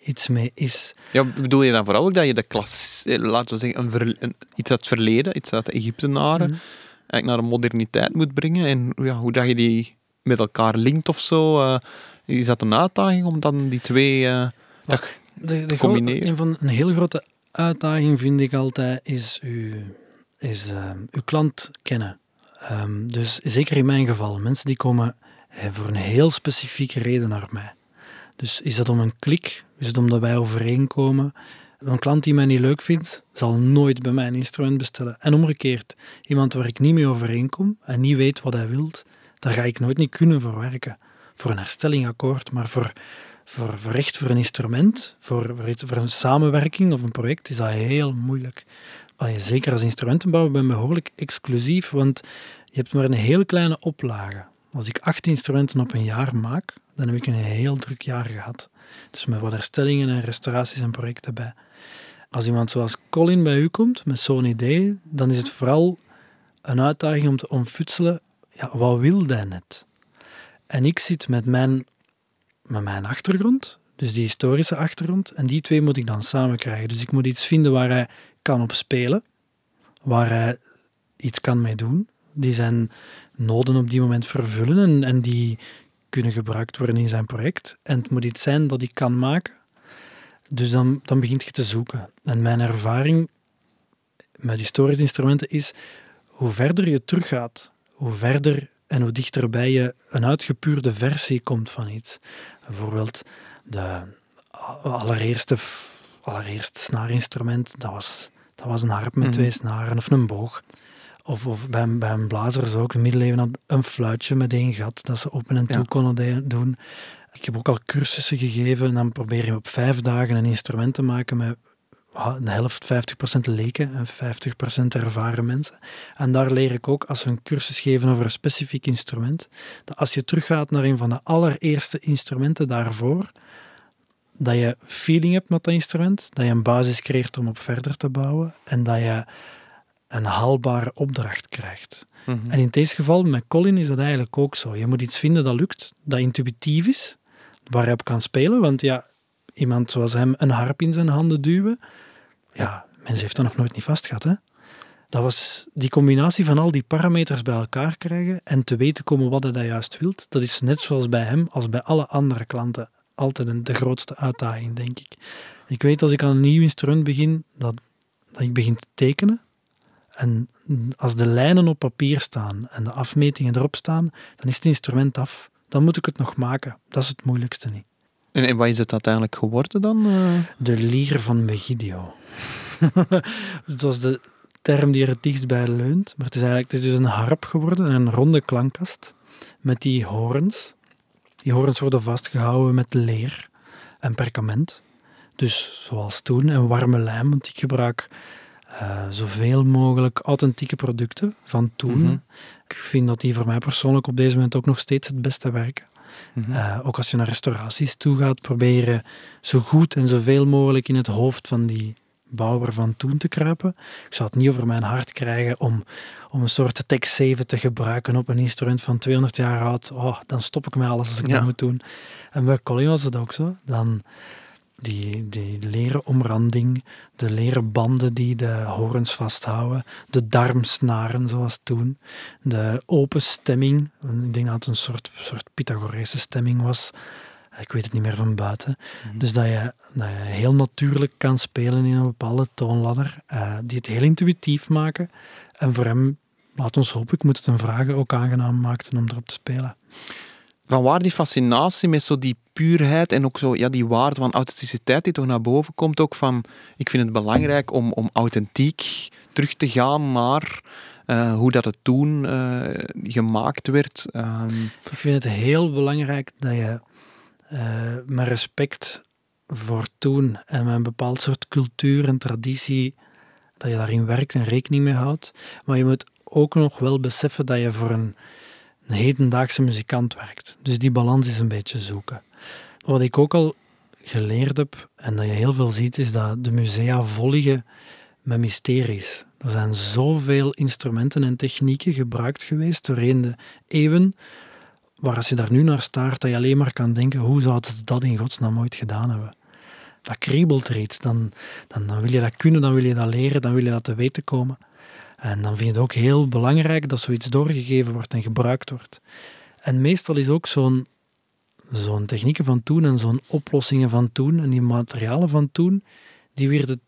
Speaker 3: iets mee is.
Speaker 2: Ja, bedoel je dan vooral ook dat je de klas, eh, laten we zeggen, een, ver, een iets uit het verleden, iets uit de Egyptenaren, mm eigenlijk naar de moderniteit moet brengen en ja, hoe dat je die met elkaar linkt of zo? Uh, is dat een uitdaging om dan die twee uh,
Speaker 3: de, de combineren? Een, van, een heel grote uitdaging vind ik altijd is uw, is, uh, uw klant kennen. Um, dus zeker in mijn geval, mensen die komen voor een heel specifieke reden naar mij. Dus is dat om een klik? Is het omdat wij overeenkomen? Een klant die mij niet leuk vindt, zal nooit bij mij een instrument bestellen. En omgekeerd, iemand waar ik niet mee overeenkom en niet weet wat hij wil, daar ga ik nooit niet kunnen voor werken. Voor een herstellingakkoord, maar voor, voor, voor voor een instrument, voor, voor, een samenwerking of een project, is dat heel moeilijk. Allee, zeker als instrumentenbouwer ben ik behoorlijk exclusief, want je hebt maar een heel kleine oplage. Als ik acht instrumenten op een jaar maak, dan heb ik een heel druk jaar gehad. Dus met wat herstellingen en restauraties en projecten bij. Als iemand zoals Colin bij u komt met zo'n idee, dan is het vooral een uitdaging om te omfutselen, ja, wat wil hij net? En ik zit met mijn, met mijn achtergrond, dus die historische achtergrond, en die twee moet ik dan samen krijgen. Dus ik moet iets vinden waar hij kan op spelen, waar hij iets kan mee doen, die zijn noden op die moment vervullen en, en die kunnen gebruikt worden in zijn project. En het moet iets zijn dat hij kan maken. Dus dan, dan begint je te zoeken. En mijn ervaring met historische instrumenten is, hoe verder je teruggaat, hoe verder en hoe dichterbij je een uitgepuurde versie komt van iets. Bijvoorbeeld de allereerste, allereerste snaarinstrument, dat was, dat was een harp met mhm. twee snaren of een boog. Of, of bij, bij een blazers ook, in de middeleeuwen had een fluitje met één gat, dat ze open en toe konden doen. Ik heb ook al cursussen gegeven en dan probeer je op vijf dagen een instrument te maken met een helft 50% leken en 50% ervaren mensen. En daar leer ik ook, als we een cursus geven over een specifiek instrument, dat als je teruggaat naar een van de allereerste instrumenten daarvoor, dat je feeling hebt met dat instrument, dat je een basis creëert om op verder te bouwen en dat je een haalbare opdracht krijgt. Mhm. En in deze geval met Colin is dat eigenlijk ook zo. Je moet iets vinden dat lukt, dat intuïtief is, waar hij op kan spelen. Want ja, iemand zoals hem een harp in zijn handen duwen, ja, mensen heeft dat nog nooit niet vast gehad. Hè? Dat was die combinatie van al die parameters bij elkaar krijgen en te weten komen wat hij juist wilt. Dat is net zoals bij hem als bij alle andere klanten altijd de grootste uitdaging, denk ik. Ik weet als ik aan een nieuw instrument begin, dat, dat ik begin te tekenen. En als de lijnen op papier staan en de afmetingen erop staan, dan is het instrument af. Dan moet ik het nog maken. Dat is het moeilijkste niet.
Speaker 2: En, en wat is het uiteindelijk geworden dan? Uh...
Speaker 3: De lier van Megidio. dat was de term die er het dichtst bij leunt. Maar het is eigenlijk het is dus een harp geworden, een ronde klankkast met die horens. Die horens worden vastgehouden met leer en perkament. Dus zoals toen, en warme lijm, want ik gebruik uh, zoveel mogelijk authentieke producten van toen. Mhm. Ik vind dat die voor mij persoonlijk op deze moment ook nog steeds het beste werken. Mhm. Eh, ook als je naar restauraties toe gaat, proberen zo goed en zoveel mogelijk in het hoofd van die bouwer van toen te kruipen. Ik zou het niet over mijn hart krijgen om, om een soort Tech 7 te gebruiken op een instrument van 200 jaar oud. Oh, dan stop ik met alles als ik dat moet doen. En bij Colin was het ook zo. Dan die, die leren omranding, de leren banden die de horens vasthouden, de darmsnaren zoals toen, de open stemming, ik denk dat het een soort, soort Pythagorese stemming was, ik weet het niet meer van buiten. Mhm. Dus dat je, dat je heel natuurlijk kan spelen in een bepaalde toonladder, uh, die het heel intuïtief maken. En voor hem, laat ons hopen, ik moet het een vragen ook aangenaam maakten om erop te spelen.
Speaker 2: Van waar die fascinatie met zo die puurheid en ook zo, ja, die waarde van authenticiteit die toch naar boven komt, ook van, ik vind het belangrijk om, om authentiek terug te gaan naar uh, hoe dat het toen uh, gemaakt werd.
Speaker 3: Um... Ik vind het heel belangrijk dat je uh, met respect voor toen en met een bepaald soort cultuur en traditie, dat je daarin werkt en rekening mee houdt. Maar je moet ook nog wel beseffen dat je voor een, een hedendaagse muzikant werkt. Dus die balans is een beetje zoeken. Wat ik ook al geleerd heb, en dat je heel veel ziet, is dat de musea vol liggen met mysteries. Er zijn zoveel instrumenten en technieken gebruikt geweest doorheen de eeuwen, waar als je daar nu naar staart, dat je alleen maar kan denken, hoe zouden ze dat in godsnaam ooit gedaan hebben? Dat kriebelt iets. Dan, dan, dan wil je dat kunnen, dan wil je dat leren, dan wil je dat te weten komen. En dan vind je het ook heel belangrijk dat zoiets doorgegeven wordt en gebruikt wordt. En meestal is ook zo'n zo'n technieken van toen en zo'n oplossingen van toen en die materialen van toen, die werden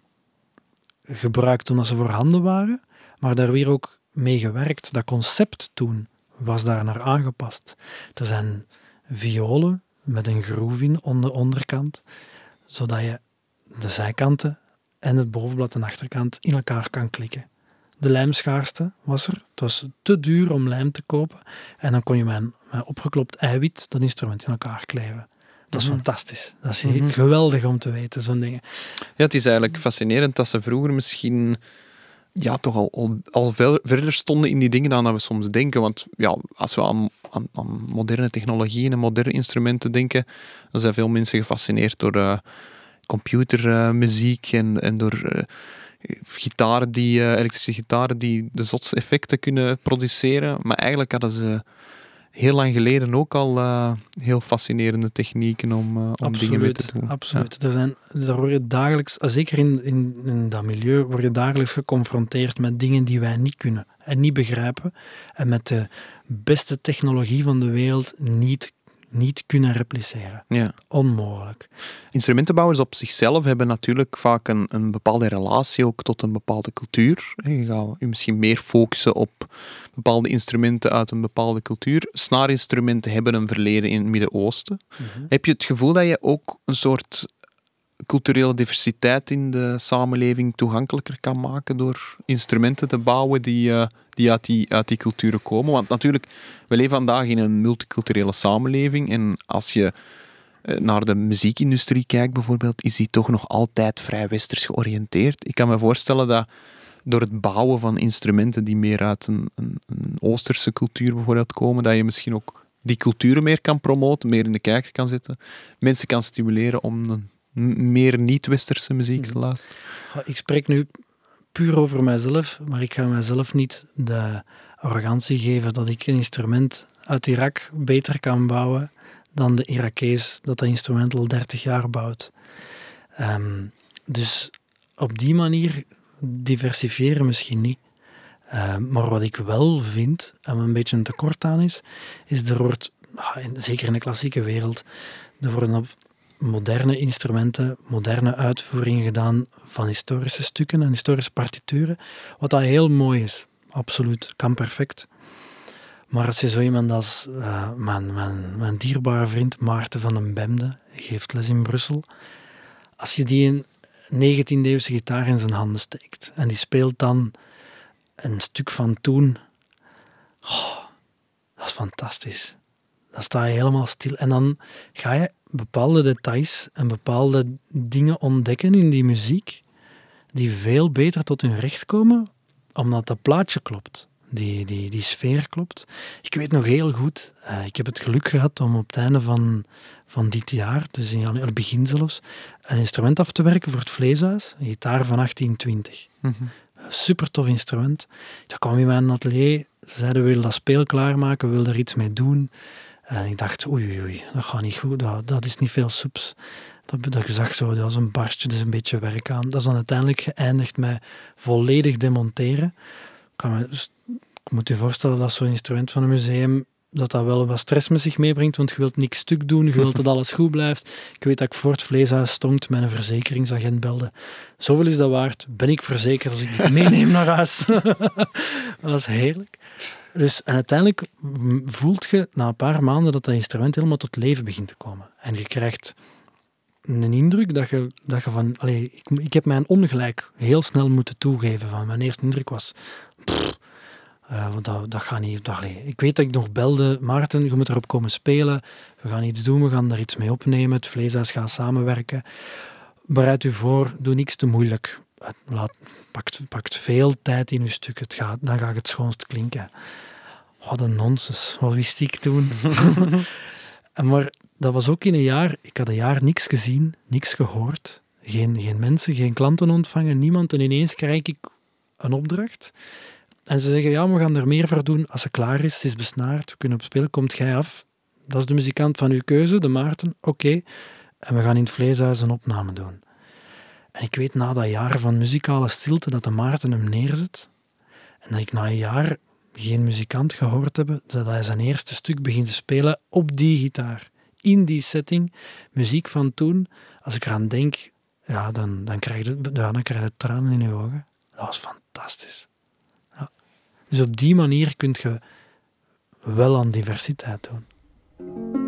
Speaker 3: gebruikt omdat ze voorhanden waren, maar daar weer ook mee gewerkt. Dat concept toen was daar naar aangepast. Er zijn violen met een groef in aan de onderkant, zodat je de zijkanten en het bovenblad en achterkant in elkaar kan klikken. De lijmschaarste was er. Het was te duur om lijm te kopen. En dan kon je met, met opgeklopt eiwit dat instrument in elkaar kleven. Dat is mhm. fantastisch. Dat is mhm. geweldig om te weten, zo'n dingen.
Speaker 2: Ja, het is eigenlijk fascinerend dat ze vroeger misschien ja, toch al, al, al verder stonden in die dingen dan dat we soms denken. Want ja, als we aan, aan, moderne technologieën en moderne instrumenten denken, dan zijn veel mensen gefascineerd door uh, computermuziek en, en door uh, gitaren die, uh, elektrische gitaren die de zotste effecten kunnen produceren. Maar eigenlijk hadden ze heel lang geleden ook al uh, heel fascinerende technieken om, uh, om dingen mee te doen.
Speaker 3: Absoluut. Er zijn, daar word je dagelijks, eh, zeker in, in, in dat milieu, word je dagelijks geconfronteerd met dingen die wij niet kunnen en niet begrijpen. En met de beste technologie van de wereld niet niet kunnen repliceren. Ja. Onmogelijk.
Speaker 2: Instrumentenbouwers op zichzelf hebben natuurlijk vaak een, een bepaalde relatie ook tot een bepaalde cultuur. Je gaat je misschien meer focussen op bepaalde instrumenten uit een bepaalde cultuur. Snaarinstrumenten hebben een verleden in het Midden-Oosten. Mhm. Heb je het gevoel dat je ook een soort culturele diversiteit in de samenleving toegankelijker kan maken door instrumenten te bouwen die, uh, die, uit, die uit die culturen komen. Want natuurlijk, we leven vandaag in een multiculturele samenleving en als je eh, naar de muziekindustrie kijkt bijvoorbeeld, is die toch nog altijd vrij westers georiënteerd. Ik kan me voorstellen dat door het bouwen van instrumenten die meer uit een, een, een oosterse cultuur bijvoorbeeld komen, dat je misschien ook die culturen meer kan promoten, meer in de kijker kan zetten, mensen kan stimuleren om meer niet-westerse muziek te mhm. luisteren?
Speaker 3: Ik spreek nu puur over mijzelf, maar ik ga mijzelf niet de arrogantie geven dat ik een instrument uit Irak beter kan bouwen dan de Irakees dat dat instrument al 30 jaar bouwt. Ehm, dus op die manier diversifiëren misschien niet. Ehm, maar wat ik wel vind, en een beetje een tekort aan is, is er wordt, ah, zeker in de klassieke wereld, er worden op moderne instrumenten, moderne uitvoeringen gedaan van historische stukken en historische partituren. Wat dat heel mooi is, absoluut, kan perfect. Maar als je zo iemand als uh, mijn, mijn, mijn dierbare vriend Maarten van den Bemde, geeft les in Brussel, als je die een 19e-eeuwse gitaar in zijn handen steekt en die speelt dan een stuk van toen, oh, dat is fantastisch. Dan sta je helemaal stil en dan ga je bepaalde details en bepaalde dingen ontdekken in die muziek die veel beter tot hun recht komen, omdat dat plaatje klopt. Die, die, die sfeer klopt. Ik weet nog heel goed, uh, ik heb het geluk gehad om op het einde van, van dit jaar, dus in het begin zelfs, een instrument af te werken voor het Vleeshuis, een gitaar van 1820. Mm -hmm. Super tof instrument. Dat kwam in mijn atelier, ze zeiden we willen dat speel klaarmaken, we willen er iets mee doen. En ik dacht, oei, oei, dat gaat niet goed, dat, dat is niet veel soeps. Dat, dat je zag zo, dat was een barstje, dus een beetje werk aan. Dat is dan uiteindelijk geëindigd met volledig demonteren. Kan dus, ik moet je voorstellen dat zo'n instrument van een museum dat dat wel wat stress met zich meebrengt, want je wilt niks stuk doen, je wilt dat alles goed blijft. Ik weet dat ik voor het vleeshuis stond, een verzekeringsagent belde. Zoveel is dat waard, ben ik verzekerd als ik dit meeneem naar huis. dat is heerlijk. Dus, en uiteindelijk voelt je na een paar maanden dat dat instrument helemaal tot leven begint te komen. En je krijgt een indruk dat je, dat je van... Allez, ik, ik heb mijn ongelijk heel snel moeten toegeven. Van mijn eerste indruk was... Uh, dat, dat gaat niet. Dat, ik weet dat ik nog belde, Maarten, je moet erop komen spelen. We gaan iets doen, we gaan daar iets mee opnemen. Het vleeshuis gaat samenwerken. Bereid u voor, doe niks te moeilijk. Laat, pakt, pakt veel tijd in uw stuk, het gaat, dan gaat het schoonst klinken. Wat een nonsens, wat wist ik toen? maar dat was ook in een jaar, ik had een jaar niks gezien, niks gehoord. Geen, geen mensen, geen klanten ontvangen, niemand. En ineens krijg ik een opdracht. En ze zeggen, ja, we gaan er meer voor doen als ze klaar is. Het is besnaard, we kunnen op spelen, komt jij af. Dat is de muzikant van uw keuze, de Maarten. Oké. En we gaan in het vleeshuis een opname doen. En ik weet na dat jaar van muzikale stilte dat de Maarten hem neerzet. En dat ik na een jaar geen muzikant gehoord heb, dat hij zijn eerste stuk begint te spelen op die gitaar. In die setting, muziek van toen. Als ik eraan denk, ja, dan, dan, krijg je, ja, dan krijg je tranen in je ogen. Dat was fantastisch. Dus op die manier kun je wel aan diversiteit doen.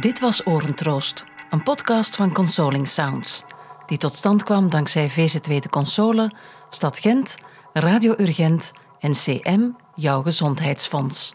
Speaker 1: Dit was Orentroost, een podcast van Consoling Sounds, die tot stand kwam dankzij VZ2 de Console, Stad Gent, Radio Urgent en CM, jouw gezondheidsfonds.